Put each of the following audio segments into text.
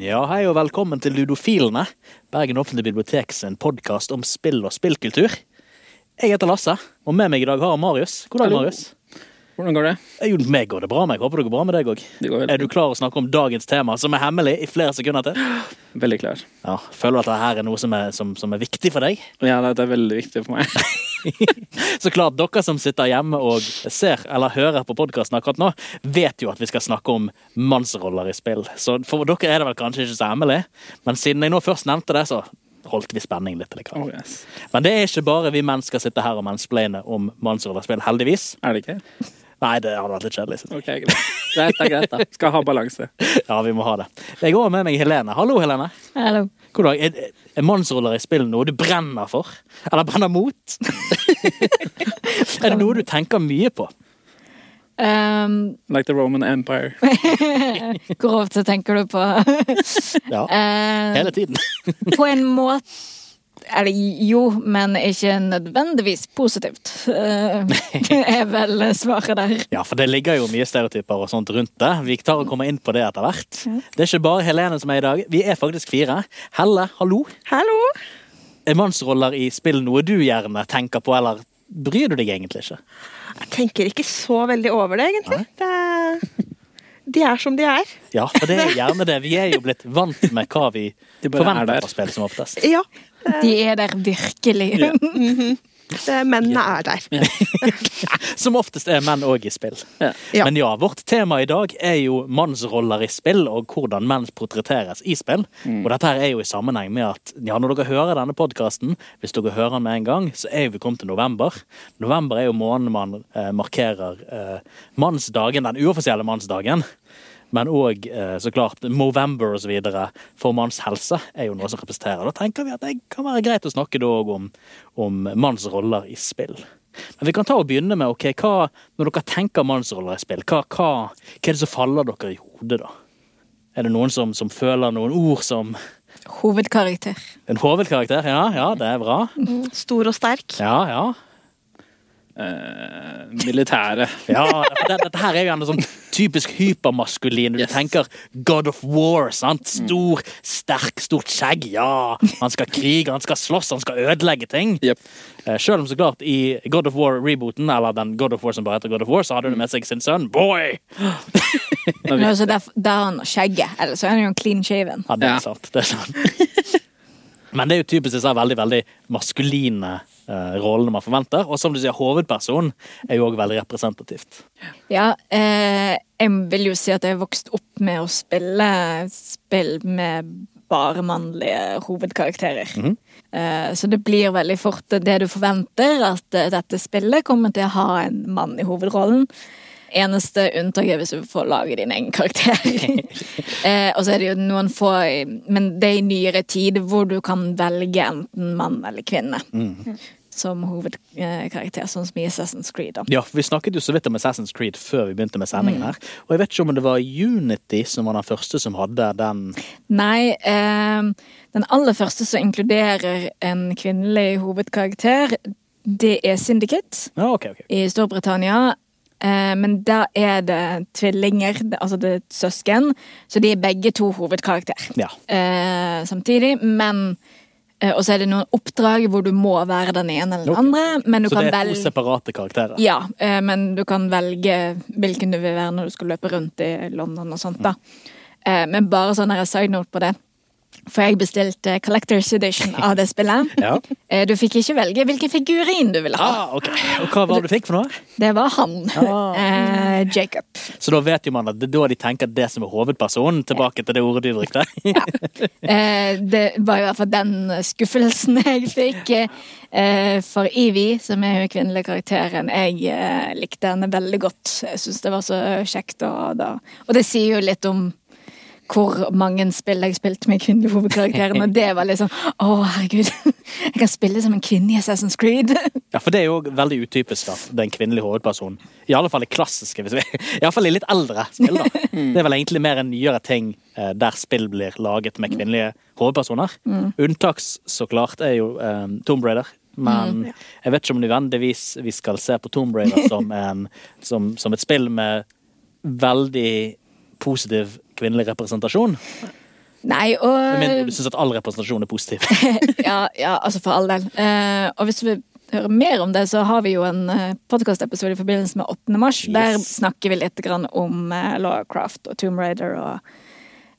Ja, hei og velkommen til Ludofilene, Bergen offentlige bibliotek sin podkast om spill og spillkultur. Jeg heter Lasse, og med meg i dag har jeg Marius. God dag, Marius. Hvordan går det? Jo, meg går det bra med. Jeg håper det går bra med deg òg. Er du klar å snakke om dagens tema, som er hemmelig, i flere sekunder til? Veldig klar. Ja, Føler du at dette er noe som er, som, som er viktig for deg? Ja, dette er veldig viktig for meg. Så klart, dere som sitter hjemme og ser eller hører på podkasten akkurat nå, vet jo at vi skal snakke om mannsroller i spill. Så for dere er det vel kanskje ikke så hemmelig, men siden jeg nå først nevnte det, så holdt vi spenning litt. Til Oh, yes. Men det er ikke bare vi menn skal sitte her og mansplaine om mannsrollerspill, heldigvis. Er det ikke? Nei, det hadde vært litt kjedelig. jeg. Greit. Greit, greit, da. Skal ha balanse. Ja, vi må ha det. Jeg går med meg Helene. Hallo, Helene. Hallo. God dag. Er, er mannsroller i spill noe du brenner for? Eller brenner mot? er det noe du tenker mye på? Um, Like the Roman Empire. hvor ofte tenker du på Ja, Eh, hele tiden. På en måte Eller jo, men ikke nødvendigvis positivt. Eh, Det er vel svaret der. Ja, for det ligger jo mye stereotyper og sånt rundt det. Vi tar og kommer inn på det etter hvert. Det er ikke bare Helene som er i dag. Vi er faktisk fire. Helle, hallo. Hallo! Er mannsroller i spill noe du gjerne tenker på, eller bryr du deg egentlig ikke? Jeg tenker ikke så veldig over det, egentlig. Det de er som de er. Ja, for det er gjerne det. Vi er jo blitt vant med hva vi er forventer av spill som oftest. Ja, De er der virkelig. Ja. det, mennene er der. Som oftest er menn òg i spill. Ja. Men ja, vårt tema i dag er jo mannsroller i spill, og hvordan menn portretteres i spill. Og dette her er jo i sammenheng med at ja, når dere hører denne podkasten, hvis dere hører den med en gang, så er vi kommet til november. November er jo måneden man eh, markerer eh, mannsdagen, den uoffisielle mannsdagen. Men òg eh, så klart Movember videre for manns helse er jo noe som representerer. Da tenker vi at det kan være greit å snakke da òg om, om manns roller i spill. Men vi kan ta og begynne med ok, hva, når dere tenker mannsroller i spill, hva, hva, hva er det som faller dere i hodet, da? Er det noen som, som føler noen ord som Hovedkarakter. en hovedkarakter? Ja, ja, det er bra. Stor og sterk. Ja, ja. Eh, militære. ja for dette her er jo gjerne sånn typisk hypermaskulin. Du Yes. tenker God of War, sant? Stor, sterk, stort skjegg. Ja, han skal krige, han skal slåss, han skal ødelegge ting. Yep. Uh, Selv om så klart i God of War-rebooten, eller den God of War som bare heter God of War, så hadde hun med seg sin sønn Boy! Men altså, der, der har han skjegget, ellers så er han jo clean shaven. Ja, det er sant. Det er sant. Men det er jo typisk disse veldig veldig maskuline eh, rollene man forventer. Og som du sier, hovedpersonen er jo òg veldig representativt. Ja, eh, jeg vil jo si at jeg har vokst opp med å spille spill med bare mannlige hovedkarakterer. eh, så det blir veldig fort det du forventer, at eh, dette spillet kommer til å ha en mann i hovedrollen. Eneste unntak er hvis du får lage din egen karakter. eh, og så er det jo noen få Men det er i nyere tid hvor du kan velge enten mann eller kvinne. Som hovedkarakter, sånn som i Assassin's Creed. Da. Ja, Vi snakket jo så vidt om Assassin's Creed før vi begynte med sendingen her. Og jeg vet ikke om det var Unity som var den første som hadde den Nei, eh, den aller første som inkluderer en kvinnelig hovedkarakter, det er Syndicate ah, okay, okay. i Storbritannia. Eh, men da er det tvillinger, altså det er søsken, så de er begge to hovedkarakter Ja. eh, samtidig. Men Og så er det noen oppdrag hvor du må være den ene eller den Ok. andre. Men du Så kan det er to velge separate karakterer. ja, eh, men du kan velge hvilken du vil være når du skal løpe rundt i London og sånt, da. Mm. Men bare sånn side note på det. For jeg bestilte Collectors Edition av det spillet. Ja. Eh, Du fikk ikke velge hvilken figurin du ville ha. Ah, okay. Og hva var det du fikk for noe? Det var han. Ah. Eh, Jacob. Så da vet jo man at det er da de tenker at det som er hovedpersonen. Tilbake til det ordet du brukte. Eh, Det var i hvert fall den skuffelsen jeg fikk. eh, For Evie, som er jo kvinnelige karakteren, jeg eh, likte henne veldig godt. Jeg syns det var så kjekt. Og, og det sier jo litt om hvor mange spill jeg spilte med kvinnelige hovedkarakterer. Og det var sånn Å, herregud. Jeg kan spille som en kvinne i Assassin's Creed. Ja, for det er jo veldig utypisk at det er en kvinnelig hovedperson. I alle fall i klassiske, hvis vi I alle fall i litt eldre spill, da. Det er vel egentlig mer en nyere ting eh, der spill blir laget med kvinnelige hovedpersoner. Unntaks, så klart, er jo um, Tomb Raider. Men jeg vet ikke om nødvendigvis vi skal se på Tomb Raider som, en, som, som et spill med veldig positiv kvinnelig representasjon. Nei, og Men du syns at all representasjon er positiv. ja, ja, altså for all del. Uh, og hvis du vil høre mer om det, så har vi jo en uh, podkastepisode i forbindelse med 8. mars. Der snakker vi litt grann om uh, Laura Croft og Tomb Raider og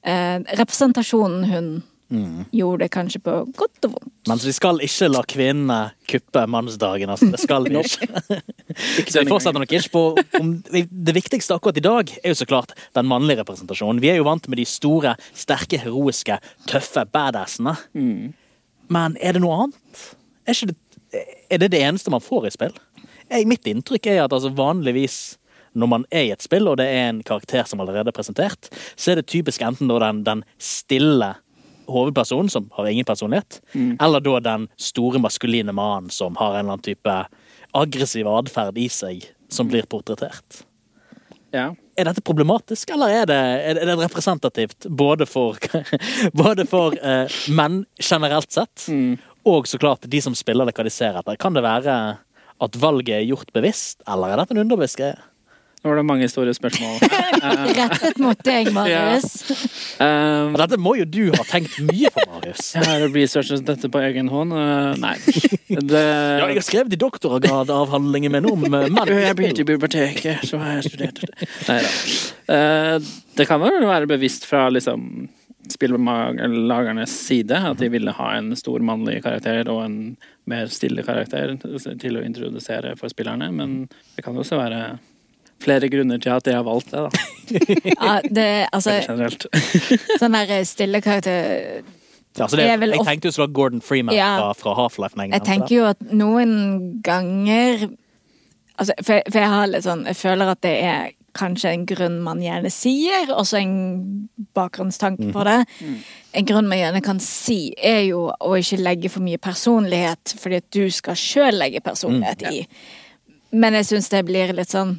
uh, representasjonen hun Mm. gjorde, kanskje på godt og vondt. Men vi skal ikke la kvinnene kuppe mannsdagen. Altså. Det skal vi ikke. Så vi fortsetter nok ikke på om Det viktigste akkurat i dag er jo så klart den mannlige representasjonen. Vi er jo vant med de store, sterke, heroiske, tøffe badassene. Men er det noe annet? Er, det, er det det eneste man får i spill? Jeg, mitt inntrykk er at altså vanligvis når man er i et spill, og det er en karakter som allerede er presentert, så er det typisk enten den, den stille hovedpersonen som har ingen personlighet, eller da den store maskuline mannen som har en eller annen type aggressiv atferd i seg, som blir portrettert. Ja. Er dette problematisk, eller er det, er det representativt både for, både for eh, menn generelt sett, og så klart de som spiller det, hva de ser etter? Kan det være at valget er gjort bevisst, eller er dette en underbevisst greie? Nå var det mange store spørsmål. Rettet mot deg, Marius. Um, dette må jo du ha tenkt mye på, Marius. jeg har researchet dette på egen hånd. Uh, nei. Det, Ja, jeg har skrevet i doktorgradavhandlingen min om eh, menn. jeg begynte i biblioteket, så har jeg studert det. Nei da. Uh, det kan vel være bevisst fra liksom spillelagernes side at de ville ha en stor mannlig karakter og en mer stille karakter til å introdusere for spillerne, men det kan også være flere grunner til at jeg har valgt det, da. Ja, det, altså, Generelt. sånn der stille karakter Ja, det, er jeg tenkte jo så Gordon Freeman Ja. fra, fra Half-Life. Jeg tenker jo at noen ganger altså, for, jeg- for jeg har litt sånn Jeg føler at det er kanskje en grunn man gjerne sier, også en bakgrunnstanke på det. En grunn man gjerne kan si, er jo å ikke legge for mye personlighet, fordi at du skal sjøl legge personlighet i. Men jeg syns det blir litt sånn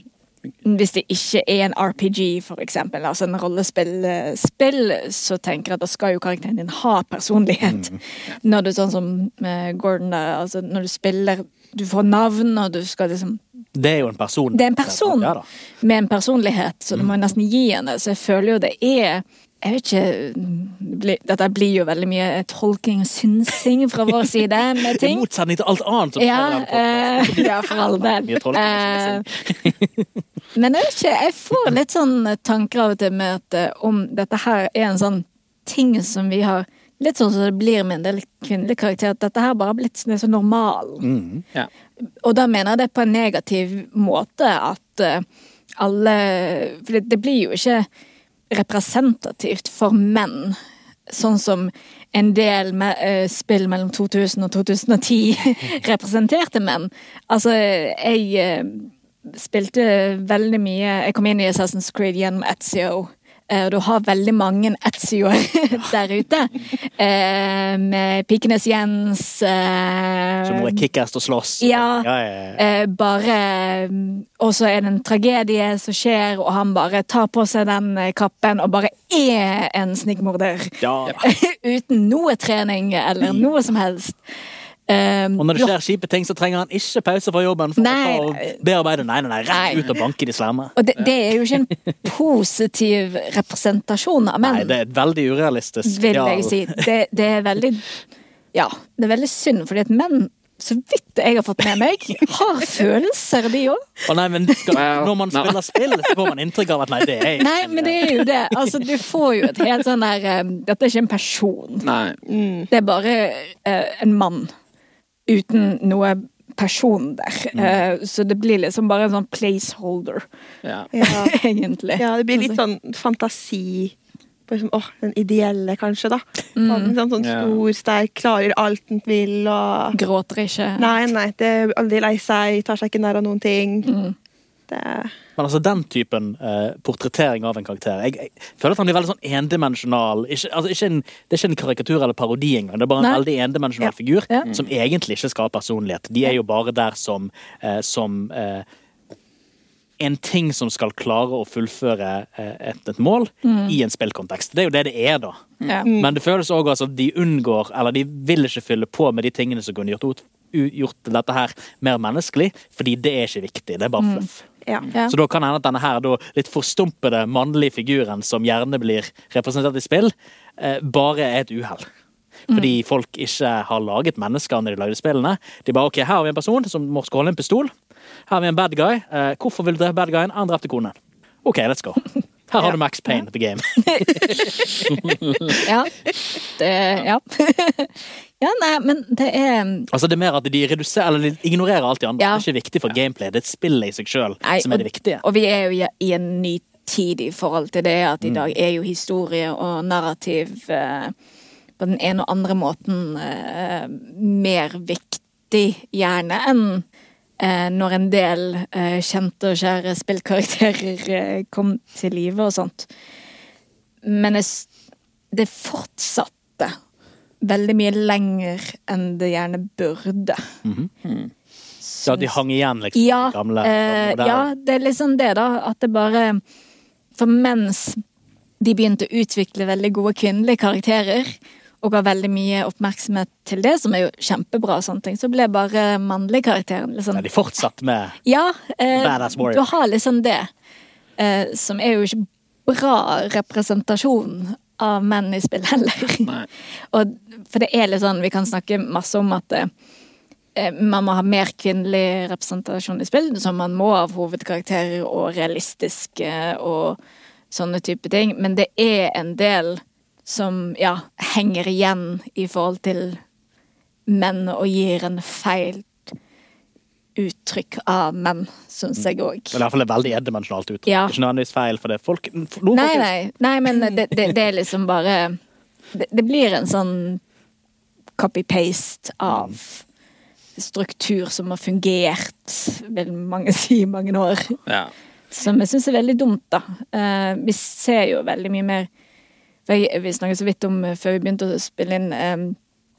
hvis det ikke er en RPG, for eksempel, altså en rollespillspill, så tenker jeg at da skal jo karakteren din ha personlighet. Når du sånn som Gordon der, altså når du spiller Du får navn, og du skal liksom det er jo en person. Det er en person med en personlighet, så du må nesten gi henne. Så jeg føler jo det er jeg vet ikke Dette blir jo veldig mye tolking og synsing fra vår side med ting. I motsetning til alt annet som Ja, eh, ja, for all del. Uh, Eh, men jeg vet ikke, jeg får litt sånn tanker av og til med at eh, om dette her er en sånn ting som vi har Litt sånn som det blir med en del kvinnelige karakterer, at dette her bare har blitt sånn så normalen. Ja. Og da mener jeg det på en negativ måte at eh, alle For det, det blir jo ikke representativt for menn, sånn som en del med, uh, spill mellom 2000 og 2010 representerte menn. Altså, jeg uh, spilte veldig mye Jeg kom inn i Assassin's Creed gjennom Etzio. Eh, Og du har veldig mange Etzioer der ute. Eh, med Pikenes Jens eh, Som være kickass og slåss. Ja. Ja, ja, ja. Eh, bare Og så er det en tragedie som skjer, og han bare tar på seg den kappen og bare er en snikmorder. Ja. Uten noe trening eller noe som helst. Um, Og når det skjer kjipe ting, så trenger han ikke pause fra jobben for Nei. å bearbeide. Nei, nei, nei, rett Nei. ut og banke de slemme. og det, det er jo ikke en positiv representasjon av menn, Nei, det er veldig urealistisk vil jeg si. Det, det er veldig Ja, det er veldig synd, fordi at menn, så vidt jeg har fått med meg, har følelser, de òg. Å nei, men skal, når man spiller spill, så får man inntrykk av at nei, det er Nei, men det er jo det. Altså, du får jo et helt sånn der um, Dette er ikke en person. Nei. Det er bare uh, en mann uten noe person der. Mm. så det blir liksom bare en sånn placeholder, Ja. Ja. egentlig. ja, det blir litt sånn fantasi på liksom, åh, den ideelle, kanskje, da. Mm. Sånn, sånn, sånn stor, sterk, klarer alt den vil og Gråter ikke. Nei, nei, det er aldri lei seg, tar seg ikke nær av noen ting. Mm. Det Men altså den typen eh, portrettering av en karakter Jeg, jeg føler at han blir veldig sånn endimensjonal. Ikke, altså, ikke en, det er ikke en karikatur eller parodi engang. Det er bare en Nei. veldig endimensjonal Ja. figur Ja. som egentlig ikke skal ha personlighet. De er jo bare der som, eh, som eh, en ting som skal klare å fullføre eh, et, et mål i en spillkontekst. Det er jo det det er, da. Ja. Men det føles òg altså at de unngår, eller de vil ikke fylle på med de tingene som kunne gjort, ut- gjort dette her mer menneskelig, fordi det er ikke viktig. Det er bare fluff. Ja. Ja. Så da kan det hende at denne her da, litt forstumpede mannlige figuren som gjerne blir representert i spill, eh, bare er et uhell. Fordi folk ikke har laget mennesker når de lagde spillene. De bare OK, her har vi en person som må skal holde en pistol. Her har vi en bad guy. Eh, hvorfor vil du drepe bad guyen? Han drepte konen. OK, let's go. Her har Ja. du Max Payne, the game. Ja. Det, ja. ja, nei, men det er Altså Det er mer at de reduserer, eller de ignorerer alt de andre. Ja. Det er ikke viktig for gameplay. Det er spillet i seg sjøl som er det viktige. Og vi er jo i- en ny tid i forhold til det at i Mm. dag er jo historie og narrativ eh, på den ene og andre måten eh, mer viktig, gjerne, enn når en del eh, kjente og kjære spillkarakterer eh, kom til live og sånt. Men jeg, det fortsatte veldig mye lenger enn det gjerne burde. Så at de hang igjen, liksom. Ja, gamle, eh, gamle ja, det er liksom det, da. At det bare For mens de begynte å utvikle veldig gode kvinnelige karakterer, og ga veldig mye oppmerksomhet til det, som er jo kjempebra, og sånne ting, så ble bare mannlig karakteren liksom Ja, de fortsatte med Ja, eh, Badass warrior. du har liksom det. Eh, som er jo ikke bra representasjon av menn i spill heller. Og, for det er litt sånn, vi kan snakke masse om at eh, eh, man må ha mer kvinnelig representasjon i spill, som man må av hovedkarakterer og realistiske og sånne type ting. Men det er en del som ja, henger igjen i forhold til menn og gir en feil uttrykk av menn, syns jeg òg. Eller i hvert fall et veldig endimensjonalt uttrykk. Ja. Ikke nødvendigvis feil, for det er folk noen Nei, nei, nei, men det, det, det er liksom bare det, det blir en sånn copy-paste av struktur som har fungert, vil mange si, i mange år. Ja. Som jeg syns er veldig dumt, da. Eh, vi ser jo veldig mye mer jeg, Vi snakket så vidt om eh, før vi begynte å spille inn um,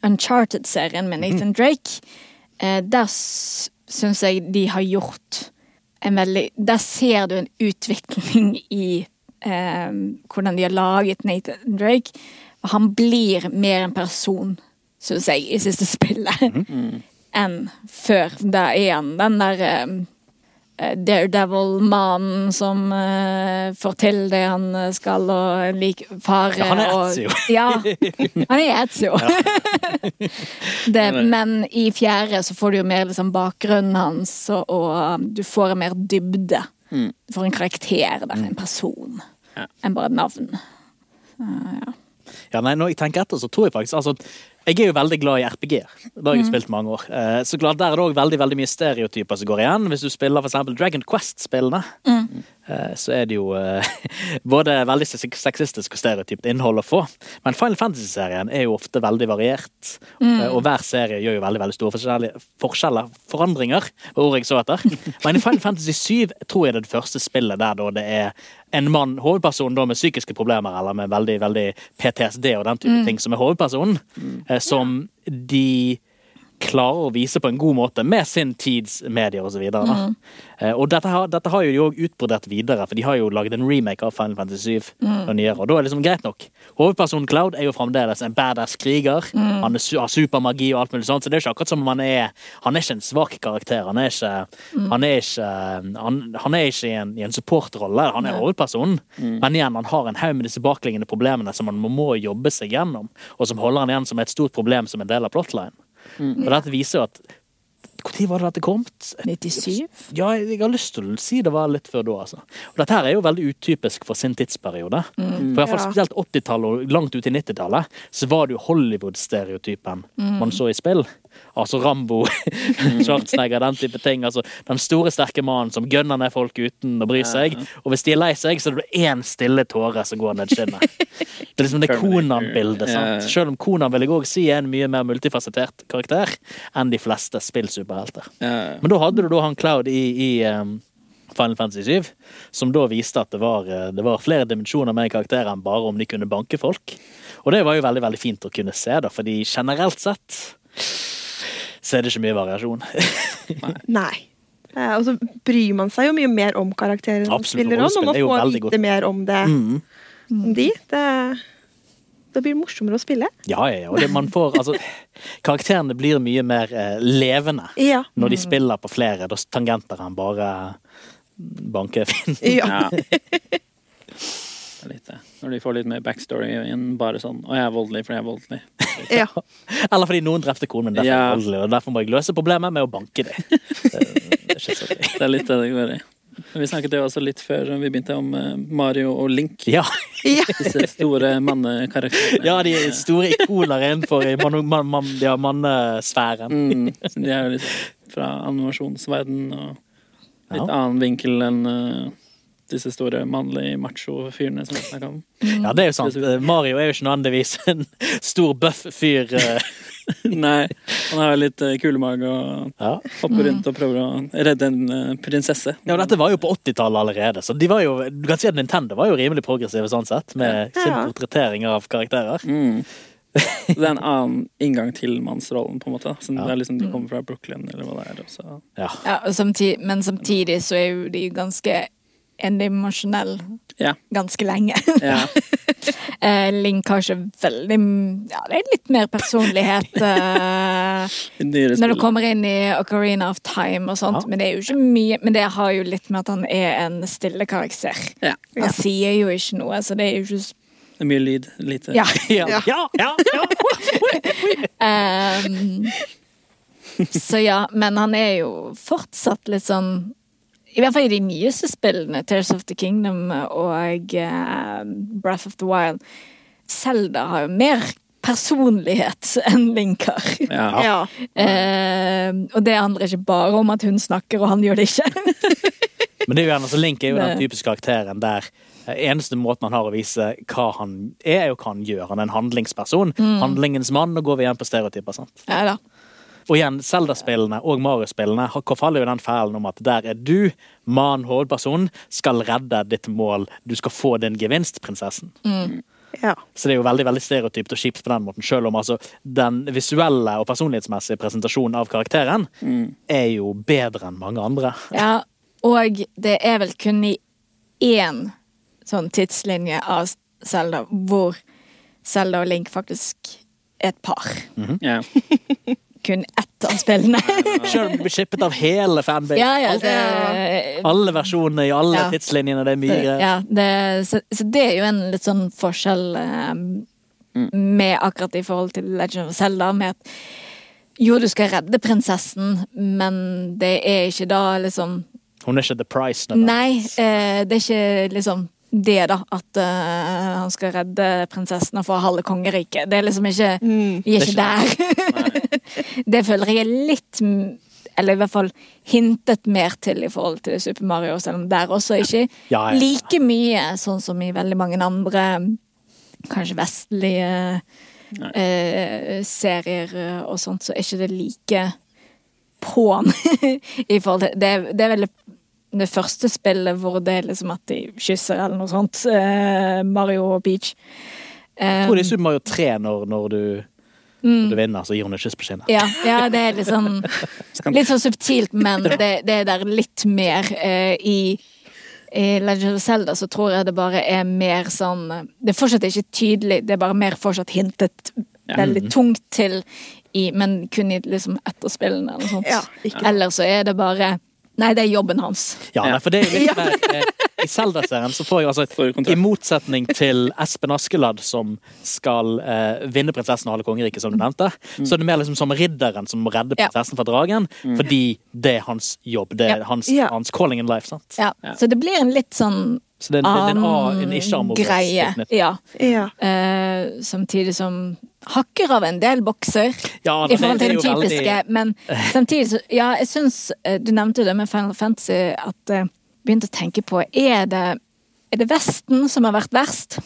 Uncharted-serien med Nathan Drake. Uh, der syns jeg de har gjort en veldig Der ser du en utvikling i um, hvordan de har laget Nathan Drake. Han blir mer en person, syns jeg, i siste spillet enn før. Da er han den der eh, Daredevil-mannen som uh, får til det han eh, skal, og lik fare Ja, han er og- Ja, han er Etzio. det, men i fjerde så får du jo mer liksom bakgrunnen hans, og, og um, du får en mer dybde. Du får en karakter der, en person, Ja. enn bare navn. Ja, nei, når jeg tenker etter, så tror jeg faktisk altså, Jeg er jo veldig glad i RPG-er. Det har jeg jo spilt mange år. Eh, så klart Der er det òg veldig veldig mye stereotyper som går igjen. Hvis du spiller eksempel Dragon Quest-spillene, eh, så er det jo eh, både veldig sexistisk og stereotypt innhold å få. Men Final Fantasy-serien er jo ofte veldig variert. mm. Og hver serie gjør jo veldig veldig store forskjeller. Forandringer, var ordet jeg så etter. Men i Final Fantasy 7 tror jeg det er det første spillet der da det er en mann, hovedperson da med psykiske problemer eller med veldig, veldig PTSD og den type ting, som er hovedpersonen, eh, som de klarer å vise på en god måte med sin tids medier osv. Mm. Og dette har, dette har jo de òg utbrodert videre, for de har jo laget en remake av Final Fantasy 7. Og nyere, og da er det liksom greit nok. Hovedpersonen Cloud er jo fremdeles en badass kriger. Han er, su- har supermagi og alt mulig sånt, så det er ikke akkurat som om han er Han er ikke en svak karakter. Han er ikke Han er ikke, han, han er ikke i en, i en supportrolle. Han er hovedpersonen. Men igjen, han har en haug med disse bakenliggende problemene som han må, må jobbe seg gjennom, og som holder han igjen som et stort problem som en del av plotline. Og dette viser jo at Når var det dette kom? 97? Ja, jeg har lyst til å si det var litt før da, altså. Og dette her er jo veldig utypisk for sin tidsperiode. For i hvert fall Ja. spesielt 80-tallet og langt ut i 90-tallet, så var det jo Hollywood-stereotypen man så i spill. Altså Rambo, Schwarzenegger, den type ting. Altså den store, sterke mannen som gønner ned folk uten å bry seg. Og hvis de er lei seg, så er det én stille tåre som går ned skinnet. Det er liksom det Konan-bildet. Selv om Konan vil jeg òg si er en mye mer multifasettert karakter enn de fleste spillsuperhelter. Men da hadde du da han Cloud i, i um, Final Fantasy 7, som da viste at det var, eh, det var flere dimensjoner med karakterer enn bare om de kunne banke folk. Og det var jo veldig veldig fint å kunne se, da, fordi generelt sett så er det ikke mye variasjon. Nei. Eh, og så bryr man seg jo mye mer om karakterene man spiller òg, når man får vite godt. mer om det. Mm. Om de. Det, det blir morsommere å spille. Ja, ja, ja. Og det, man får, altså, karakterene blir mye mer eh, levende Ja. når de spiller på flere da, tangenter han bare banker Finn. Ja. Er litt det. Når de får litt mer backstory enn bare sånn 'Å, jeg er voldelig fordi jeg er voldelig'. ja. Eller fordi noen drepte konen min, derfor, er Ja. voldelig, og derfor må jeg løse problemet med å banke dem. Det. Det er litt det det går i. Vi snakket jo også litt før vi begynte om eh, Mario og Link. Ja. Disse store mannekarakterene. ja, de er store ikoner innenfor i man, man, man, ja, mannesfæren. Mm, de er jo litt fra animasjonsverden og litt Ja. annen vinkel enn eh, disse store mannlige macho-fyrene som snakka om. Ja, det er jo sant. Mario er jo ikke nødvendigvis en stor bøff fyr. eh, Nei, han har litt uh, kulemage og Ja. hopper rundt og prøver å redde en eh, prinsesse. Ja, og dette var jo på 80-tallet allerede, så de var jo, du kan si at Nintendo var jo rimelig progressive sånn sett, med sin Ja. portrettering av karakterer. Mm. Så det er en annen inngang til mannsrollen, på en måte. Så Ja. det er liksom De kommer fra Brooklyn, eller hva det er. Ja. Ja, og samtidig, men samtidig så er jo de ganske endimensjonelle Ja. ganske lenge. ja. Eh, Link har ikke veldig Ja, det er litt mer personlighet eh, når du kommer inn i Ocarina of Time og sånt, Ja. men det er jo ikke mye Men det har jo litt med at han er en stille karakter. Ja. Han sier jo ikke noe, så det er jo ikke Det er mye lyd. Lite Ja. Ja, ja, ja, ja. Ehm, så ja, men han er jo fortsatt litt sånn I hvert fall i de nyeste spillene, Tears of the Kingdom og uh, Breath of the Wild. Zelda har jo mer personlighet enn Link har. Ja. ja. Uh, og det handler ikke bare om at hun snakker, og han gjør det ikke. Men det er jo gjerne, så Link er jo den typiske karakteren der eh, eneste måten han har å vise hva han er, er jo hva han gjør. Han er en handlingsperson. Handlingens mann, Nå går vi igjen på stereotyper. sant? ja da. Og igjen, Zelda-spillene og Mario-spillene har- faller jo i den fellen om at der er du, mann, hovedperson, skal redde ditt mål. Du skal få din gevinst, prinsessen. ja. Så det er jo veldig veldig stereotypt og kjipt på den måten, selv om altså den visuelle og personlighetsmessige presentasjonen av karakteren er jo bedre enn mange andre. Ja, og det er vel kun i én sånn tidslinje av Zelda hvor Zelda og Link faktisk er et par. Ja. Kun ett av spillene. Selv om du blir shippet av hele fanbase. ja, ja, det, Alle versjonene i alle Ja. tidslinjene. Det er mye greier. ja det, så, så det er jo en litt sånn forskjell eh, med akkurat i forhold til Legend of Zelda, med at jo, du skal redde prinsessen, men det er ikke da liksom Hun er ikke the price. nødvendigvis. Nei, eh, det er ikke liksom det, da. At uh, han skal redde prinsessen og få halve kongeriket. Det er liksom ikke Vi er ikke der. det føler jeg er litt Eller i hvert fall hintet mer til i forhold til Super Mario, selv om der også ikke Ja, ja. like mye, sånn som i veldig mange andre kanskje vestlige eh, serier og sånt, så er ikke det like på'n i forhold til Det, det er vel det- første spillet hvor det er liksom at de kysser eller noe sånt. Eh, Mario og Peach. Jeg tror det er Super Mario 3 når, når, du, når du vinner, så gir hun et kyss på kinnet. Ja, ja, det er sånn Litt sånn subtilt, men det, det er der litt mer uh, i i Legend of Zelda så tror jeg det bare er mer sånn Det er fortsatt ikke tydelig, det er bare mer fortsatt hintet veldig tungt til i Men kun i liksom etterspillene eller noe sånt. Ja, Eller så er det bare Nei, det er jobben hans. Ja, Ja. nei, for det er jo litt mer eh, I Zelda-serien så får jeg altså I motsetning til Espen Askeladd som skal eh, vinne prinsessen og halve kongeriket, som du nevnte, så er det mer liksom som ridderen som må redde Ja. prinsessen fra dragen, fordi det er hans jobb. Det er Ja. hans, Ja. hans calling in life. sant? Ja. Ja. Så det blir en litt sånn Så det, er en, en, en greie. Ja. ja. Eh, samtidig som hakker av en del bokser. Ja, I forhold til den typiske, veldig- men samtidig så Ja, jeg syns Du nevnte jo det med Final Fantasy, at jeg begynte å tenke på Er det er det Vesten som har vært verst?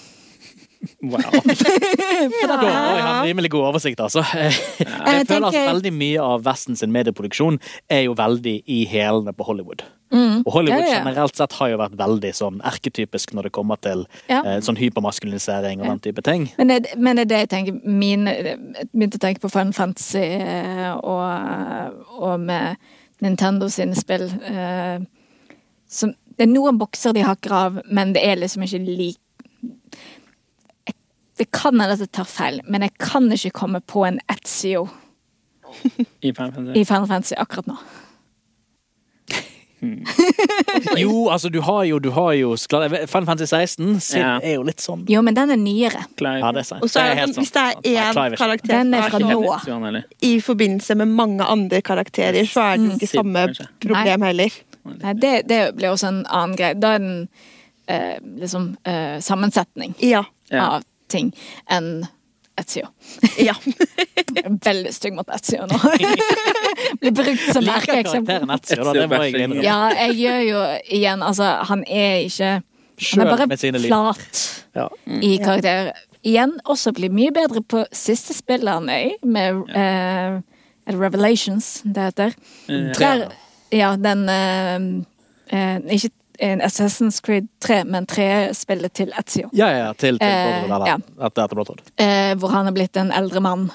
Wow. Da har jeg en rimelig god oversikt, altså. Jeg Jeg føler at veldig mye av Vestens medieproduksjon er jo veldig i hælene på Hollywood. Og Hollywood Ja, ja. generelt sett har jo vært veldig sånn erketypisk når det kommer til eh, sånn hypermaskulinisering og den type ting. Men men er det jeg tenker min, Jeg begynte å tenke på Fun Fantasy eh, og, og med Nintendo sine spill. eh, Som, det er noen bokser de hakker av, men det er liksom ikke lik Jeg- Det kan hende at jeg tar feil, men jeg kan ikke komme på en Etzio I Final Fantasy. i Final Fantasy akkurat nå. Jo, altså, du har jo, du har jo Final Fantasy 16 sin Ja. er jo litt sånn Jo, men den er nyere. Ja, det er sant. Og så er Det hvis det er én karakter Den er fra nå. I forbindelse med mange andre karakterer, så er det ikke samme problem heller. Nei, det, det blir også en annen greie. Da er den eh, liksom eh, sammensetning Ja. Ja. av ting enn Etzio. ja. Jeg er Veldig stygg mot Etzio nå. Blir brukt som merkeeksempel. Det jeg. Ja, jeg gjør jo igjen Altså, han er ikke Han er bare flat Ja. i karakter. Igjen også blir mye bedre på siste spillet han er i, med eh, er Revelations det heter. Eh, Der, ja, den eh, eh, Ikke en Assassin's Creed 3, men tre-spillet til Etzio. Ja, ja, til, til Eh, ja. etter, etter Eh, hvor han er blitt en eldre mann.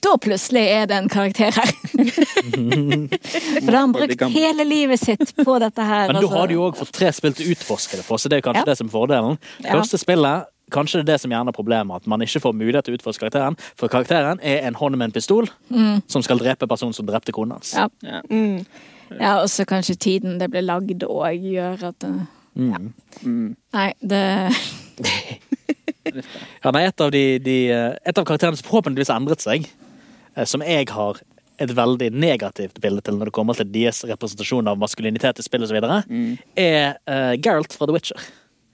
Da plutselig er det en karakter her. For da har han brukt hele livet sitt på dette her. Men da altså. har du jo òg fått tre spill til å utforske det på, så det er kanskje Ja. det som er fordelen. Første spillet Kanskje det er det som gjerne er problemet, at man ikke får mulighet til å utforske karakteren. For karakteren er en hånd med en pistol som skal drepe personen som drepte konen hans. Mm. Ja. Ja. Mm. Ja, og så kanskje tiden det ble lagd òg gjør at det, Mm. Mm. Nei, det Ja, nei, et, av de, de, eh, et av karakterene som forhåpentligvis har endret seg, eh, som jeg har et veldig negativt bilde til når det kommer til deres representasjon av maskulinitet i spill osv., Mm. er uh, Geralt fra The Witcher.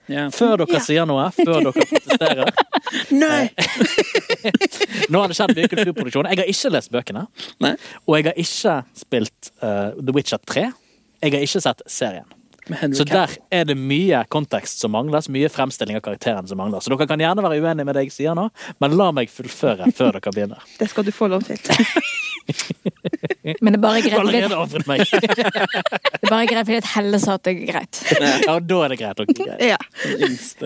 Ja. Før dere Ja. sier noe, før dere protesterer Nei! Nå har det skjedd mye kulturproduksjon. Jeg har ikke lest bøkene. Nei. Og jeg har ikke spilt uh, The Witcher 3. Jeg har ikke sett serien. Så der er det mye kontekst som mangler, mye fremstilling av karakteren som mangler. Så dere kan gjerne være uenige med det jeg sier nå, men la meg fullføre før dere begynner. Det skal du få lov til. Men det er bare greit allerede ofret meg. det er bare greit fordi at Helle sa at det er greit. Ja, da er det greit. Okay, greit. Ja.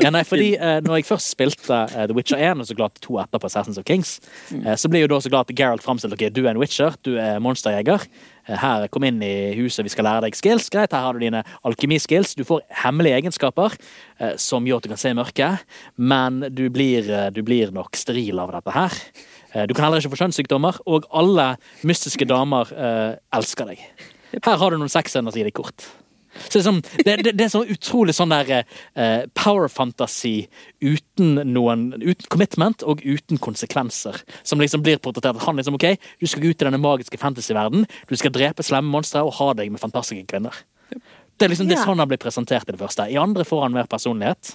Ja, nei, fordi eh, når jeg først spilte eh, The Witcher 1, og så klart to etterpå Assassins of Kings, eh, så blir jo da så at Geralt framstilt okay, du er en witcher, du er monsterjeger. Eh, her, kom inn i huset, vi skal lære deg skills. Greit, her har du dine alkemiskills. Du får hemmelige egenskaper eh, som gjør at du kan se mørket, men du blir, eh, du blir nok steril av dette her. Du kan heller ikke få kjønnssykdommer, og alle mystiske damer eh, elsker deg. Her har du noen gir deg kort. Så det, er sånn, det, det, det er sånn utrolig sånn der eh, power fantasy uten noen uten commitment og uten konsekvenser. Som liksom blir portrettert. Han liksom, ok, Du skal ut i denne magiske fantasyverden, du skal drepe slemme monstre og ha deg med fantastiske kvinner. Det er liksom det er sånn han blir presentert i det første. I andre får han mer personlighet.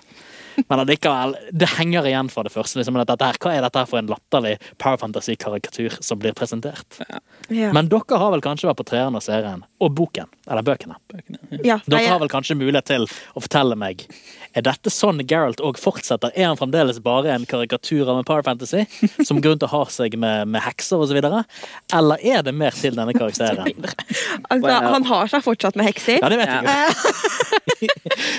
Men allikevel, det henger igjen fra det første. Liksom, at dette hva er dette for en latterlig power fantasy-karikatur som blir presentert? Ja. Men dere har vel kanskje vært på treeren av serien, og boken, eller bøkene. Bøkene. Ja. ja. Nei, Dere har vel kanskje mulighet til å fortelle meg Er dette sånn Geralt òg fortsetter? Er han fremdeles bare en karikatur av en Power Fantasy som grunn til å ha seg med, med hekser osv.? Eller er det mer til denne karakteren? altså, han har seg fortsatt med hekser. Ja, det vet Ja. jeg jo.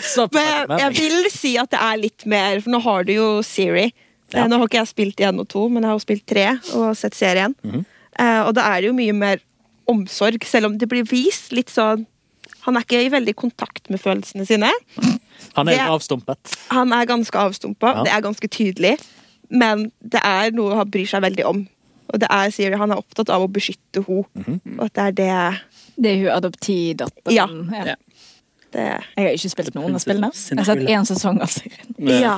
Så Men jeg, vil si at det er litt mer, for nå har du jo Siri. Ja. Eh, Nå har ikke jeg spilt én og to, men jeg har jo spilt tre og sett serien. Mm. Uh, og da er det jo mye mer omsorg, selv om det blir vist litt sånn Han er ikke i veldig kontakt med følelsene sine. Han er det- avstumpet. Han er ganske avstumpa, Ja. det er ganske tydelig. Men det er noe han bryr seg veldig om. Og det er Siri, han er opptatt av å beskytte henne. Mhm. Og at det er det, Det er hun adoptivdatteren. Ja. Ja. Det Jeg har ikke spilt noen av spillene. Jeg har sett én sesong av serien. Ja.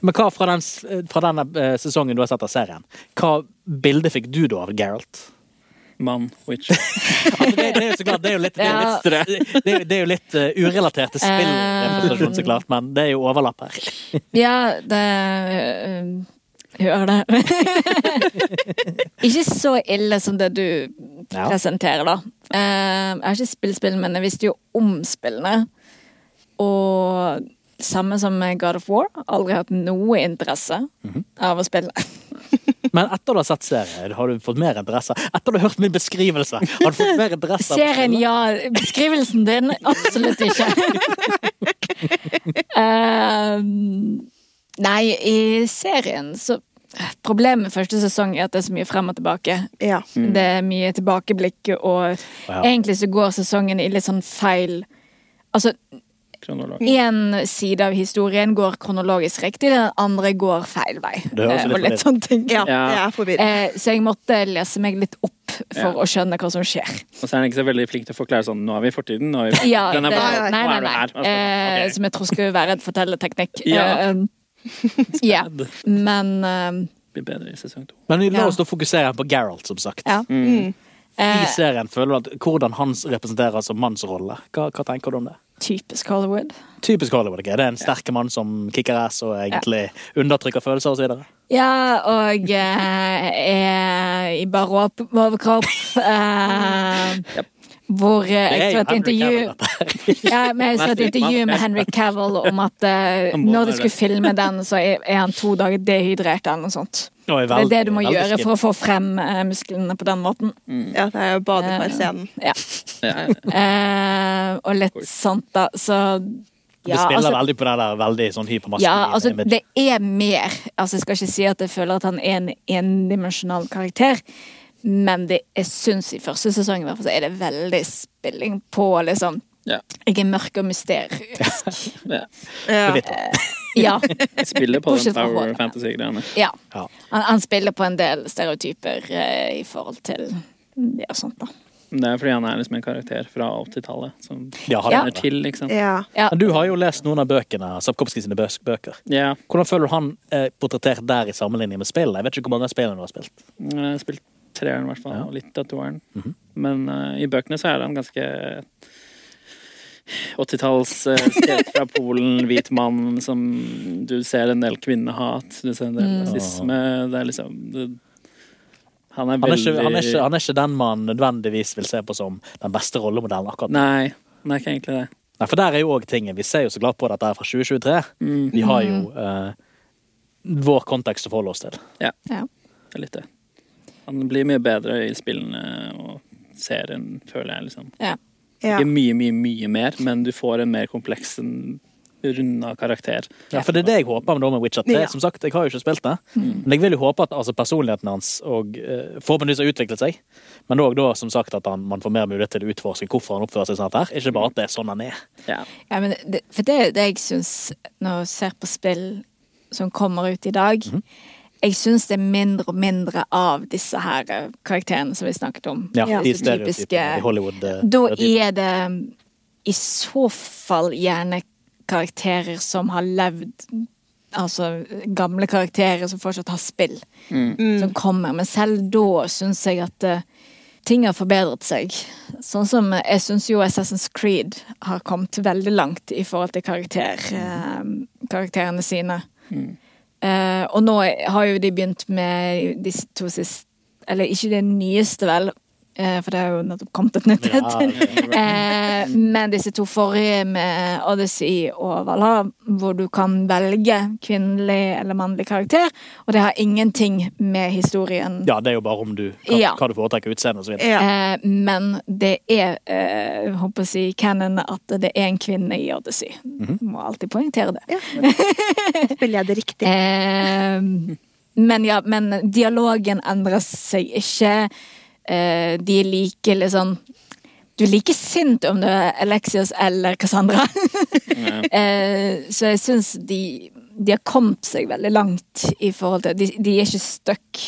Men hva fra den, fra den eh, sesongen du har sett av serien, hva bilde fikk du da av Geralt? Mann, witch. Altså, det, det er jo så klart, det er jo litt, det er Ja. litt, det er, det er jo litt eh, urelatert til spillrepresentasjon, så klart, men det er jo overlapp her. Ja, det Hører det. ikke så ille som det du Ja. presenterer, da. Eh, jeg har ikke spilt spill, men jeg visste jo om spillene. Og samme som God of War. Aldri hatt noe interesse Mhm. av å spille. Men etter du har sett serien, har du fått mer interesse? Etter du har hørt min beskrivelse, har du fått mer interesse? Serien, ja. Beskrivelsen din, absolutt ikke. Eh, nei, i serien så Problemet med første sesong er at det er så mye frem og tilbake. ja. Det er mye tilbakeblikk, og wow. egentlig så går sesongen i litt sånn feil Altså, én side av historien går kronologisk riktig, den andre går feil vei. Det høres Eh, litt og litt sånne ting. ja, Ja. er forvirrende. Eh, så jeg måtte lese meg litt opp for Ja. å skjønne hva som skjer. Og så er han ikke så veldig flink til å forklare sånn Nå er vi i fortiden, nå er vi Ja, Den er det, bare, nei, nei, nei. Altså, Eh. Som jeg tror skulle være en fortellerteknikk. Ja. Ja. Men uh, blir bedre i sesong to. Men la Ja. oss da fokusere på Geralt, som sagt. ja. Mm. I Eh, serien føler du at hvordan han representerer som mannsrolle. Hva, hva tenker du om det? typisk Hollywood. Typisk Hollywood. okay. Det er en sterk mann som kicker ass og egentlig undertrykker følelser videre. Ja, og eh, er i bare opp- overkropp. Eh, Hvor eh, jeg så et intervju ja, men jeg så et intervju med Henry Cavill om at eh, når de skulle filme den, så er han to dager dehydrert eller noe sånt. Det er det du må gjøre for å få frem eh, musklene på den måten. Ja, det er jo badekarscenen. Ja. Ja, ja. Eh, og litt sånt, da. Så Du spiller altså, veldig på det der veldig sånn hypermaskuline ja, altså det er mer. Altså, jeg skal ikke si at jeg føler at han er en endimensjonal karakter. Men det, jeg syns i første sesong i hvert fall, så er det veldig spilling på liksom Ja. Jeg er mørk og mysterisk. Ja. Ja. Det du. Ja. Spiller på den power fantasy-greiene. ja. Ja. Han, han spiller på en del stereotyper eh, i forhold til ja, sånt, da. Det er fordi han er liksom en karakter fra 80-tallet som Ja, har Ja. til, liksom. Ja. Ja. Men du har jo lest noen av bøkene, Sapkowski sine bøker. Ja. Hvordan føler du han er portrettert der i sammenligning med spillene? Jeg vet ikke hvor mange av spillene du har spilt. Jeg har spilt treeren, i hvert fall, Ja. og litt av toeren. Men uh, i bøkene så er han ganske 80-talls uh, skrevet fra Polen, hvit mann som Du ser en del kvinnehat, du ser en del Mm. Det er liksom det, Han er Han er, ikke, han, er ikke, han er ikke den man nødvendigvis vil se på som den beste rollemodellen akkurat nå. Nei, han er ikke egentlig det. Nei, for der er jo òg tingen. Vi ser jo så glad på dette er fra 2023. Mm, Vi har jo uh, vår kontekst å forholde oss til. Ja. det er litt det. Han blir mye bedre i spillene og serien, føler jeg, liksom. Ja. Ja. Ikke mye, mye, mye mer, men du får en mer kompleks, runda karakter. Ja, for det er det jeg håper med, med Witcher 3. Ja. Som sagt, jeg har jo ikke spilt det. Men jeg vil jo håpe at altså, personligheten hans og, uh, forhåpentligvis har utviklet seg. Men òg da, som sagt, at han, man får mer mulighet til å utforske hvorfor han oppfører seg sånn her. Ikke bare at det er sånn han er. Ja. Ja, men det, for det er det jeg syns når jeg ser på spill som kommer ut i dag. Mhm. Jeg syns det er mindre og mindre av disse her eh, karakterene som vi snakket om. Ja, Ja. De Disse stereotypene i Hollywood. Da er det i så fall gjerne karakterer som har levd Altså gamle karakterer som fortsatt har spill, som kommer. Men selv da syns jeg at eh, ting har forbedret seg. Sånn som eh, jeg syns jo Assassin's Creed har kommet veldig langt i forhold til karakter, eh, karakterene sine. Eh, og nå har jo de begynt med disse to siste Eller ikke det nyeste, vel, eh, for det har jo nettopp kommet et nytt et. Eh, men disse to forrige med Odyssey og Valhalla, hvor du kan velge kvinnelig eller mannlig karakter, og det har ingenting med historien Ja, det er jo bare om du hva, Ja. hva du foretrekker utseende og så videre. Ja. Eh, men det er, eh, jeg håper å si, canon at det er en kvinne i Odyssey. Må alltid poengtere det. Ja. Spiller jeg det riktig? Eh, men ja, men dialogen endrer seg ikke. Eh, de er like liksom Du er like sint om det er Alexios eller Cassandra. eh, så jeg syns de, de har kommet seg veldig langt i forhold til De, de er ikke stuck,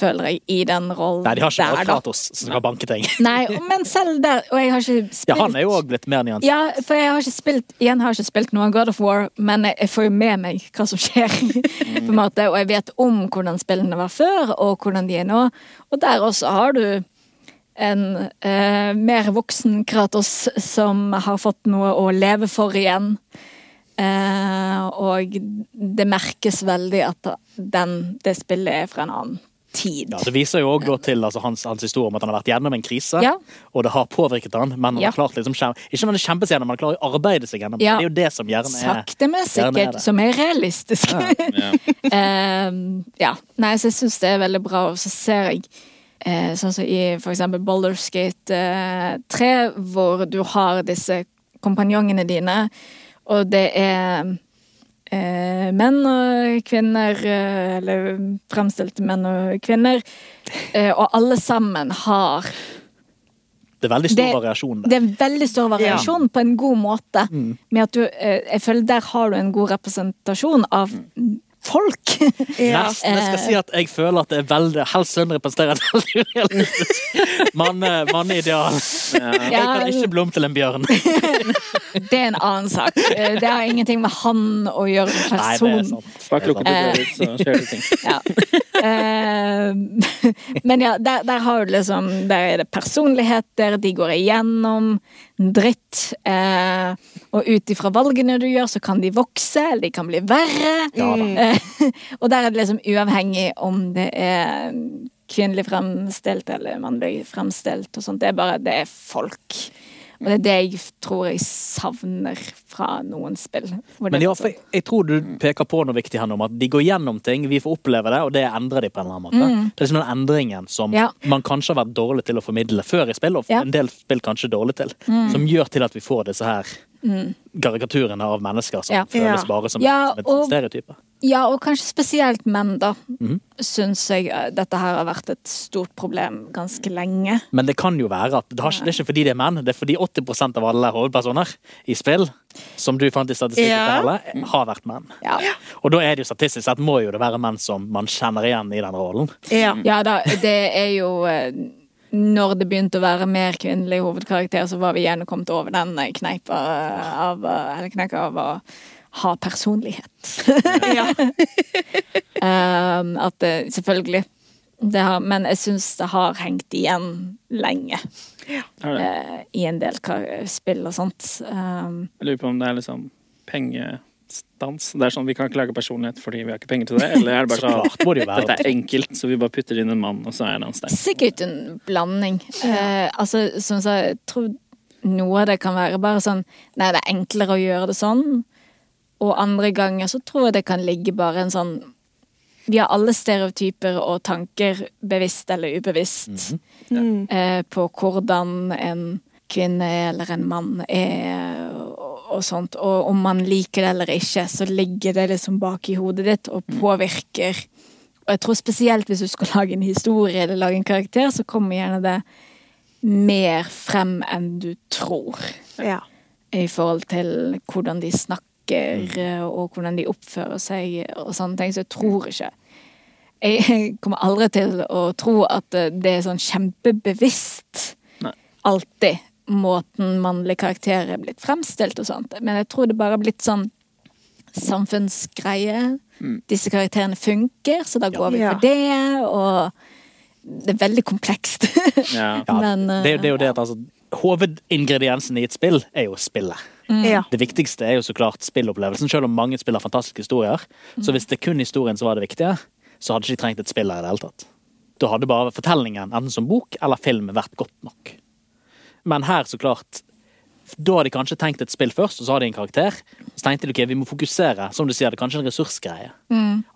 føler jeg, i den rollen der. Nei, de har ikke der. Kratos som kan banke ting. Nei, men selv der Og jeg har ikke spilt Ja, han er jo òg blitt mer nyansert. ja, for jeg har ikke spilt Igjen har jeg ikke spilt noe God of War, men jeg får jo med meg hva som skjer. på en måte, Og jeg vet om hvordan spillene var før, og hvordan de er nå. Og der også har du en eh, mer voksen Kratos som har fått noe å leve for igjen. Eh, og det merkes veldig at den, det spillet er fra en annen tid. Ja, Det viser jo òg til altså, hans, hans historie om at han har vært gjennom en krise, Ja. og det har påvirket han, men han Ja. har klart liksom Ikke om han kjempes gjennom, han klarer å arbeide seg gjennom. Ja. Det er jo det som gjerne er Sakte, men er sikkert, som er realistisk. Ja. Ehm, ja. Nei, så jeg syns det er veldig bra, og så ser jeg eh, sånn som i for eksempel Boulderskate eh, 3, hvor du har disse kompanjongene dine, og det er menn og kvinner, eh, eller fremstilte menn og kvinner, eh, og alle sammen har Det er veldig stor Det- variasjon der. det er veldig stor variasjon på en god måte. Mm. Med at du, eh, jeg føler Der har du en god representasjon av folk. Ja. Nesten. Jeg skal si at jeg føler at det er veldig Helst sønn representerer et veldig urealistisk manne- ja. Jeg kan ikke blom til en bjørn. det er en annen sak. Eh, Det har ingenting med han å gjøre, er person. Bak lukkede Eh. dører så skjer det ting. Ja. Eh, men ja, der, der har du liksom Der er det personligheter, de går igjennom dritt. eh, og ut ifra valgene du gjør, så kan de vokse, eller de kan bli verre. Ja. Eh, og der er det liksom uavhengig om det er kvinnelig fremstilt eller mannlig fremstilt og sånt. Det er bare det er folk. Og det er det jeg tror jeg savner fra noen spill. Men ja, for jeg, tror du peker på noe viktig her nå, om at de går gjennom ting, vi får oppleve det, og det endrer de på en eller annen måte. Det er liksom den endringen som Mm. Ja. man kanskje har vært dårlig til å formidle før i spill, og Ja. Mm. en del spill kanskje dårlig til, som gjør til at vi får disse her karikaturene av mennesker som Ja. føles bare som, Ja, som et stereotype. Ja, og kanskje spesielt menn, da. Mm. Syns jeg eh, dette her har vært et stort problem ganske lenge. Men det kan jo være at det, har det er ikke fordi det er menn, det er fordi 80% av alle hovedpersoner i spill, som du fant i statistikken, Ja. Alle, har vært menn. Ja, Og da er det jo statistisk sett må jo det være menn som man kjenner igjen i den rollen. Ja. ja da, det er jo eh, Når det begynte å være mer kvinnelig hovedkarakter, så var vi gjerne kommet over den kneipa av Eller kneika av å ha personlighet. Ja. Um, at det, selvfølgelig det har, Men jeg syns det har hengt igjen lenge Ja. det? eh, i en del spill og sånt. Um, Jeg lurer på om det er liksom pengestans. Det er sånn Vi kan ikke lage personlighet fordi vi har ikke penger til det. Eller er det bare Så det sånn være. Dette er enkelt, så vi bare putter inn en mann, og så er han sterk. Sikkert en blanding. Uh, altså, som jeg sa, jeg tror noe av det kan være bare sånn Nei, det er enklere å gjøre det sånn. Og andre ganger så tror jeg det kan ligge bare en sånn Vi har alle stereotyper og tanker, bevisst eller ubevisst, Mm. eh, på hvordan en kvinne eller en mann er og, og sånt. Og om man liker det eller ikke, så ligger det liksom bak i hodet ditt og påvirker. Og jeg tror spesielt hvis du skal lage en historie eller lage en karakter, så kommer gjerne det mer frem enn du tror. Ja. I forhold til hvordan de snakker eh, og hvordan de oppfører seg og sånne ting. Så jeg tror ikke Jeg kommer aldri til å tro at det er sånn kjempebevisst Nei. alltid måten mannlige karakterer er blitt fremstilt og sånt. Men jeg tror det bare har blitt sånn samfunnsgreie. Disse karakterene funker, så da går vi for det, og det er veldig komplekst. Ja. Ja, Men, det, det er jo det eh, at altså, Hovedingrediensen i et spill er jo spillet. Ja. Det viktigste er jo så klart spillopplevelsen, selv om mange spiller fantastiske historier. Så hvis det kun historien som var det viktige, så hadde ikke de trengt et spill her i det hele tatt. Da hadde bare fortellingen, enten som bok eller film, vært godt nok. Men her, så klart Da har de kanskje tenkt et spill først, og så har de en karakter. Så tenkte de ok, vi må fokusere, som du sier, det er kanskje en ressursgreie.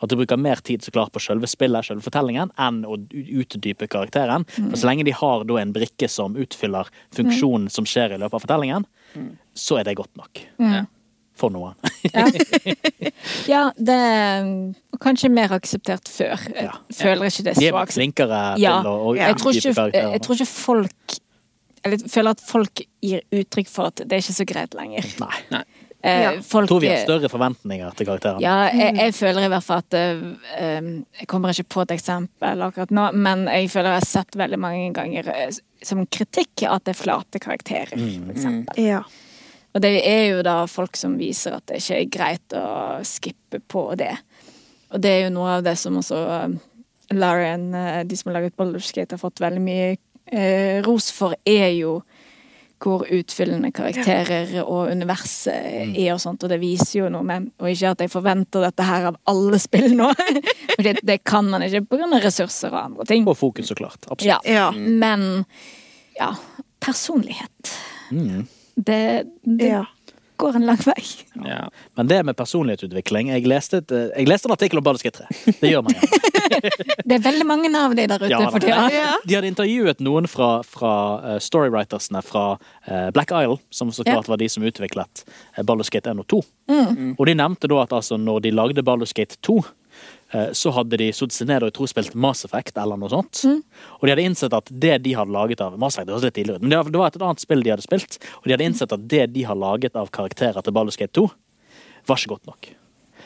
At du bruker mer tid så klart på selve spillet, selve fortellingen, enn å utdype karakteren. For så lenge de har da en brikke som utfyller funksjonen som skjer i løpet av fortellingen, så er det godt nok. For noen. Ja. ja, det er kanskje mer akseptert før. Jeg Ja. føler ikke det er De er akseptert. flinkere Ja. til å, å Jeg tror, ikke, jeg tror ikke folk Eller jeg føler at folk gir uttrykk for at det er ikke så greit lenger. Nei. Nei. Eh, Ja. Folk tror vi har større forventninger til karakterene. Ja, jeg, jeg føler i hvert fall at eh, um, Jeg kommer ikke på et eksempel akkurat nå, men jeg føler jeg har sett veldig mange ganger eh, som kritikk at det er flate karakterer, for eksempel. Ja. Og det er jo da folk som viser at det ikke er greit å skippe på det. Og det er jo noe av det som også um, Larian, eh, de som har laget Baldur's har fått veldig mye eh, ros for, er jo hvor utfyllende karakterer og universet er og sånt, og det viser jo noe med Og ikke at jeg forventer dette her av alle spill nå, for det, det kan man ikke pga. ressurser og andre ting. Og fokus, så klart. Absolutt. Ja. Ja. Men ja, personlighet. Mm. Det, det Ja. går en lang vei. Ja. Men det med personlighetsutvikling Jeg leste, et, eh, jeg leste en artikkel om 3. Det gjør man gjerne. Det er veldig mange av de der ute Ja, for da. tida. Ja. De hadde intervjuet noen fra, fra eh, storywritersene fra eh, Black Isle, som så klart var de som utviklet Gate 1 og 2. Og de nevnte da at altså, når de lagde Baldur's Gate 2, eh, så hadde de satt seg ned og jeg tror spilt Mass Effect eller noe sånt. Og de hadde innsett at det de hadde laget av Mass Effect, det høres litt tidligere ut, men det var- et annet spill de hadde spilt, og de hadde innsett at det de har laget av karakterer til Baldur's Gate 2, var ikke godt nok.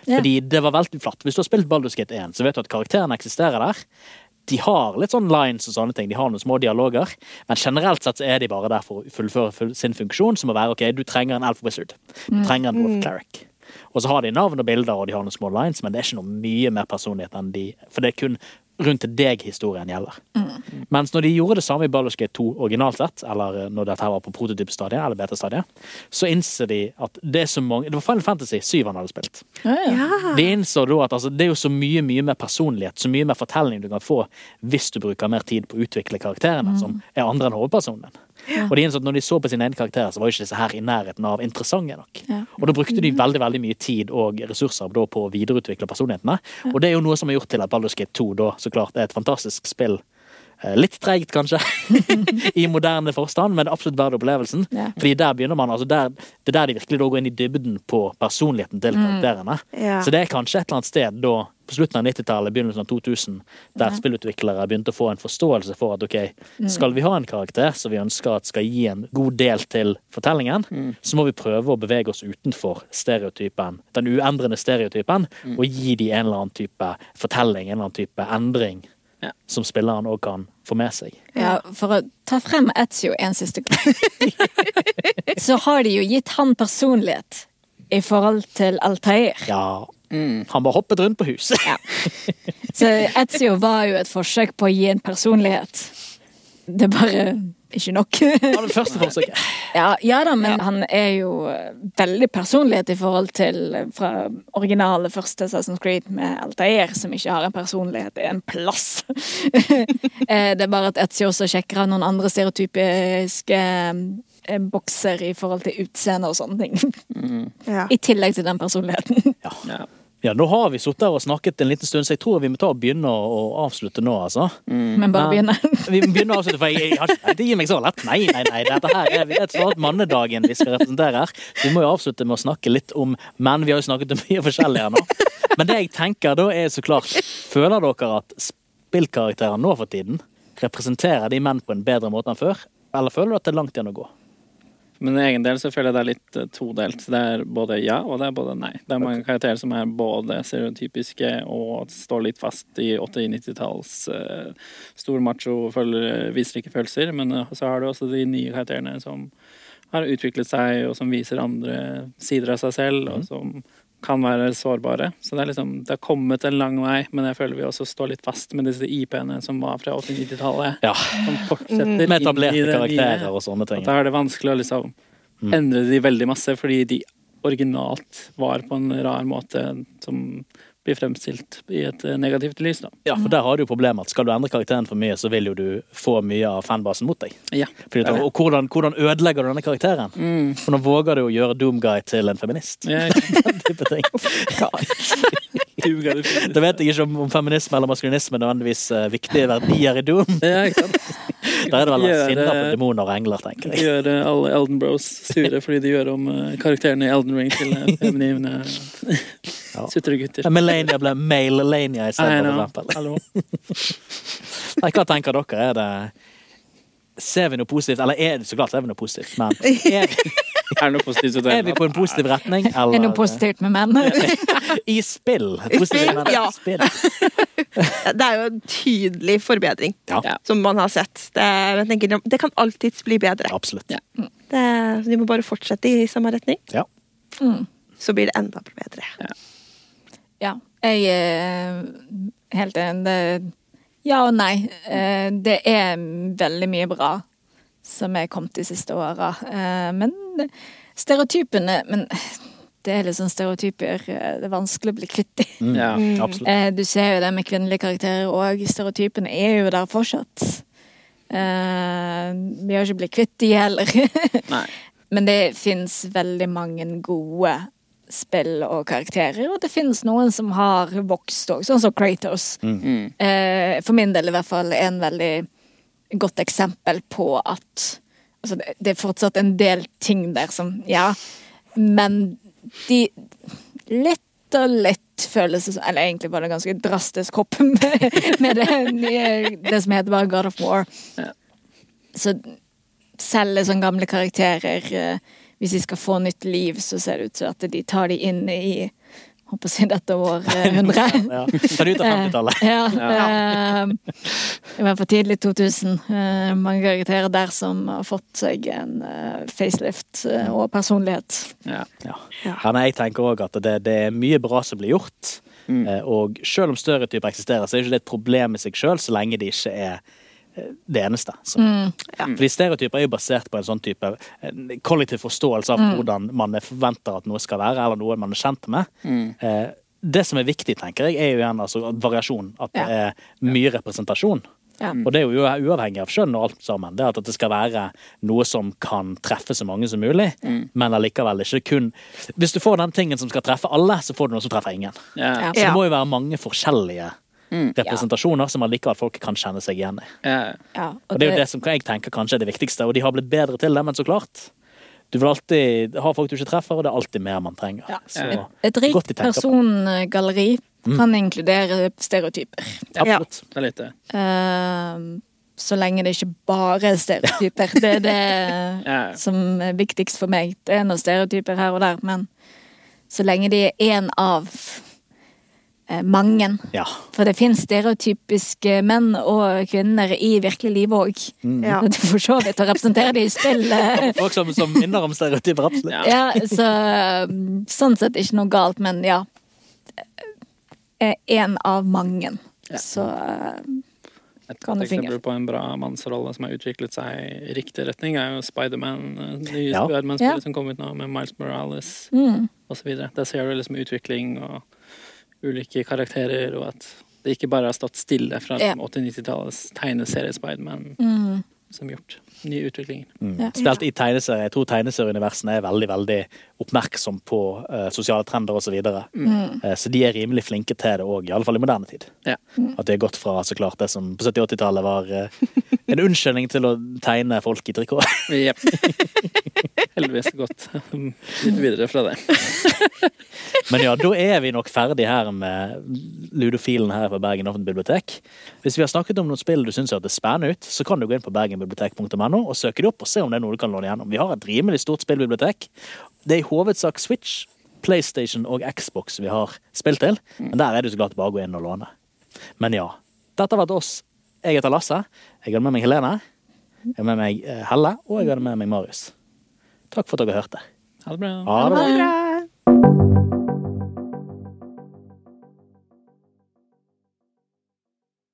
Yeah. Fordi det var veldig flatt. Hvis du har spilt Baldur's Gate 1, så vet du at karakterene eksisterer der. De har litt sånn lines og sånne ting, de har noen små dialoger, men generelt sett så er de bare der for å fullføre sin funksjon, som å være ok, du trenger en elf wizard. Du trenger en Wolf cleric. Og så har de navn og bilder, og de har noen små lines, men det er ikke noe mye mer personlighet enn de For det er kun rundt deg-historien gjelder. Mens når de gjorde det samme i Baldur's Gate 2 originalt sett, eller når dette her var på prototypestadiet, eller beta-stadiet, så innser de at det er så mange Det var Final Fantasy 7 han hadde spilt. Ja. De innså da at altså, det er jo så mye mye mer personlighet, så mye mer fortelling du kan få hvis du bruker mer tid på å utvikle karakterene, som er andre enn hovedpersonen din. Og de innså at når de så på sine egne karakterer, så var jo ikke disse her i nærheten av interessante nok. Ja. Og da brukte de veldig veldig mye tid og ressurser på å videreutvikle personlighetene. Og det er jo noe som har gjort til at Baldur's Gate 2 da så klart er et fantastisk spill. Eh, Litt treigt, kanskje, i moderne forstand, men absolutt verdt opplevelsen. Ja. Fordi der begynner man, altså der, Det er der de virkelig går inn i dybden på personligheten til karakterene. Ja. Så det er kanskje et eller annet sted da, på slutten av 90-tallet, begynnelsen av 2000, der spillutviklere begynte å få en forståelse for at ok, skal vi ha en karakter som vi ønsker at skal gi en god del til fortellingen, så må vi prøve å bevege oss utenfor stereotypen, den uendrende stereotypen, og gi de en eller annen type fortelling, en eller annen type endring. Ja. Som spilleren òg kan få med seg. Ja, for å ta frem Etzio en siste gang, så har de jo gitt han personlighet i forhold til Altair. Ja, han bare hoppet rundt på huset. Ja. Så Etzio var jo et forsøk på å gi en personlighet. Det bare ikke nok. Var det første forsøket. Ja, ja da, men han er jo eh, veldig personlighet i forhold til eh, fra originale første Assassin's Creed med Altair, som ikke har en personlighet i en plass. Eh, det er bare at Ezio også sjekker av noen andre stereotypiske bokser i forhold til utseende og sånne ting. Ja. I tillegg til den personligheten. Ja. Ja, nå har vi sittet her og snakket en liten stund, så jeg tror vi må ta og begynne å, avslutte nå, altså. Men bare begynne. Vi må begynne å avslutte, for jeg, jeg ikke det gir meg så lett. Nei, nei, nei. Dette her er, det er snart mannedagen vi skal representere her. Så vi må jo avslutte med å snakke litt om menn. Vi har jo snakket om mye forskjellig her nå. Men det jeg tenker da, er så klart Føler dere at spillkarakterer nå for tiden representerer de menn på en bedre måte enn før? Eller føler du at det er langt igjen å gå? Men i egen del så føler jeg det er litt eh, todelt. Det er både ja, og det er både nei. Det er mange karakterer som er både stereotypiske og står litt fast i 80-90-talls uh, stor macho, føler, viser ikke følelser. Men eh, så har du også de nye karakterene som har utviklet seg, og som viser andre sider av seg selv, og som kan være sårbare. Så det er liksom, det har kommet en lang vei, men jeg føler vi også står litt fast med disse IP-ene som var fra 80-90-tallet. Ja, Som fortsetter Med etablerte karakterer og sånne ting. Da er det vanskelig å liksom endre de veldig masse, fordi de originalt var på en rar måte som blir fremstilt i et eh, negativt lys, da. Ja, for der har du jo problemet at skal du endre karakteren for mye, så vil jo du få mye av fanbasen mot deg. Ja. Er og hvordan, hvordan ødelegger du denne karakteren? For nå våger du å gjøre Doomguy til en feminist. Ja? Den type ting. Da vet jeg ikke om, om feminisme eller maskulinisme er nødvendigvis uh, viktige verdier i Doom. Ja, ikke sant? Der er det vel sinne på demoner og engler, tenker jeg. Gjøre alle Elden Bros sure fordi de gjør om eh, karakterene i Elden Ring til eh, feminine sutregutter. Melania ble Male-Lania i I stedet, for eksempel. Nei, hva tenker dere? Er det Ser vi noe positivt? Eller er det så klart ser vi noe positivt, men er, Er noe positivt er vi på en positiv retning? Det Eller er noe positivt med menn. I spill. Positivt, menn. Ja. spill. Det er jo en tydelig forbedring Ja, som man har sett. Det, jeg tenker, det kan alltids bli bedre. absolutt. Ja. Det, de må bare fortsette i samme retning, Ja. så blir det enda bedre. Ja, jeg er helt enig. Ja og nei. Eh, Det er veldig mye bra som er kommet de siste åra. Eh, Men stereotypene Men det er litt sånn stereotyper eh, det er vanskelig å bli kvitt de. Ja. Eh, Du ser jo det med kvinnelige karakterer òg. Stereotypene er jo der fortsatt. Eh, Vi har ikke blitt kvitt de heller. Nei. Men det fins veldig mange gode spill og karakterer, og det finnes noen som har vokst òg, sånn som Kratos. Mm. Eh, For min del i hvert fall en veldig godt eksempel på at Altså, det- er fortsatt en del ting der som Ja, men de Litt og litt føles det som Eller egentlig var det ganske drastisk hopp med, med det, nye- det som heter bare God of War. Ja. Så selv sånne gamle karakterer eh, Hvis de skal få nytt liv, så ser det ut til at de tar de inn i håper å si dette århundret. Ja. Ta det ut av 50-tallet. Ja. eh, I hvert fall tidlig 2000. Eh, mange karakterer der som har fått seg en eh, facelift eh, og personlighet. Ja. Ja. Ja, nei, jeg tenker òg at det, det er mye bra som blir gjort. Mm. Og selv om større typer eksisterer, så er det ikke det et problem i seg sjøl, så lenge det ikke er eh, det eneste. Så. Fordi stereotyper er jo basert på en sånn type kollektiv forståelse av hvordan man forventer at noe skal være, eller noe man er kjent med. Eh, Det som er viktig, tenker jeg, er jo igjen altså variasjon. At det er mye representasjon. Ja. Og det er jo uavhengig av kjønn og alt sammen. Det er at det skal være noe som kan treffe så mange som mulig, men allikevel ikke kun Hvis du får den tingen som skal treffe alle, så får du noe som treffer ingen. Ja. Ja. Så det må jo være mange forskjellige representasjoner som allikevel folk kan kjenne seg igjen i. Ja. Ja, Og det er jo det som jeg tenker kanskje er det viktigste, og de har blitt bedre til det, men så klart. Du vil alltid ha folk du ikke treffer, og det er alltid mer man trenger. Ja. Så Et, et rikt persongalleri kan inkludere stereotyper. absolutt. Det er litt det. Uh, så lenge det ikke bare er stereotyper. Det er det Ja. som er viktigst for meg. Det er noen stereotyper her og der, men så lenge de er én av mange. Ja. For det finnes stereotypiske menn og kvinner i virkelig liv òg. Ja. Og for så vidt å representere det i spill. eh, Folk som, som minner om stereotyper, absolutt. Ja. Ja, så um, sånn sett ikke noe galt, men ja. En av mange. Så uh, Et godt eksempel på en bra mannsrolle som har utviklet seg i riktig retning, er jo Spiderman, eh, nye Ja. Spiderman-spillet Ja. som kom ut nå, med Miles Morales mm, så videre. Der ser du liksom utvikling og ulike karakterer, og at det ikke bare har stått stille fra Ja. 80-90-tallets tegneserie Spiderman mm, som gjort nye utviklingen. Mm. Ja. Spilt i tegneserier. Jeg tror tegneserieuniversene er veldig veldig oppmerksom på uh, sosiale trender osv. Så, videre. mm. Uh, så de er rimelig flinke til det òg, iallfall i moderne tid. Ja. At de har gått fra så klart det som på 70-80-tallet var uh, en unnskyldning til å tegne folk i trikot. Jepp. Heldigvis gått litt videre fra det. Men ja, da er vi nok ferdig her med ludofilen her fra Bergen offentlige bibliotek. Hvis vi har snakket om noen spill du syns hørtes spennende ut, så kan du gå inn på bergenbibliotek.no og søke det opp og se om det er noe du kan låne gjennom. Vi har et rimelig stort spillbibliotek. Det er i hovedsak Switch, PlayStation og Xbox vi har spill til, men der er det jo så klart bare å gå inn og låne. Men ja. Dette har vært oss. Jeg heter Lasse. Jeg har med meg Helene. Jeg har med meg eh, Helle, og jeg har med meg Marius. Takk for at dere hørte. Ha det bra. Ha det bra. Ha det bra.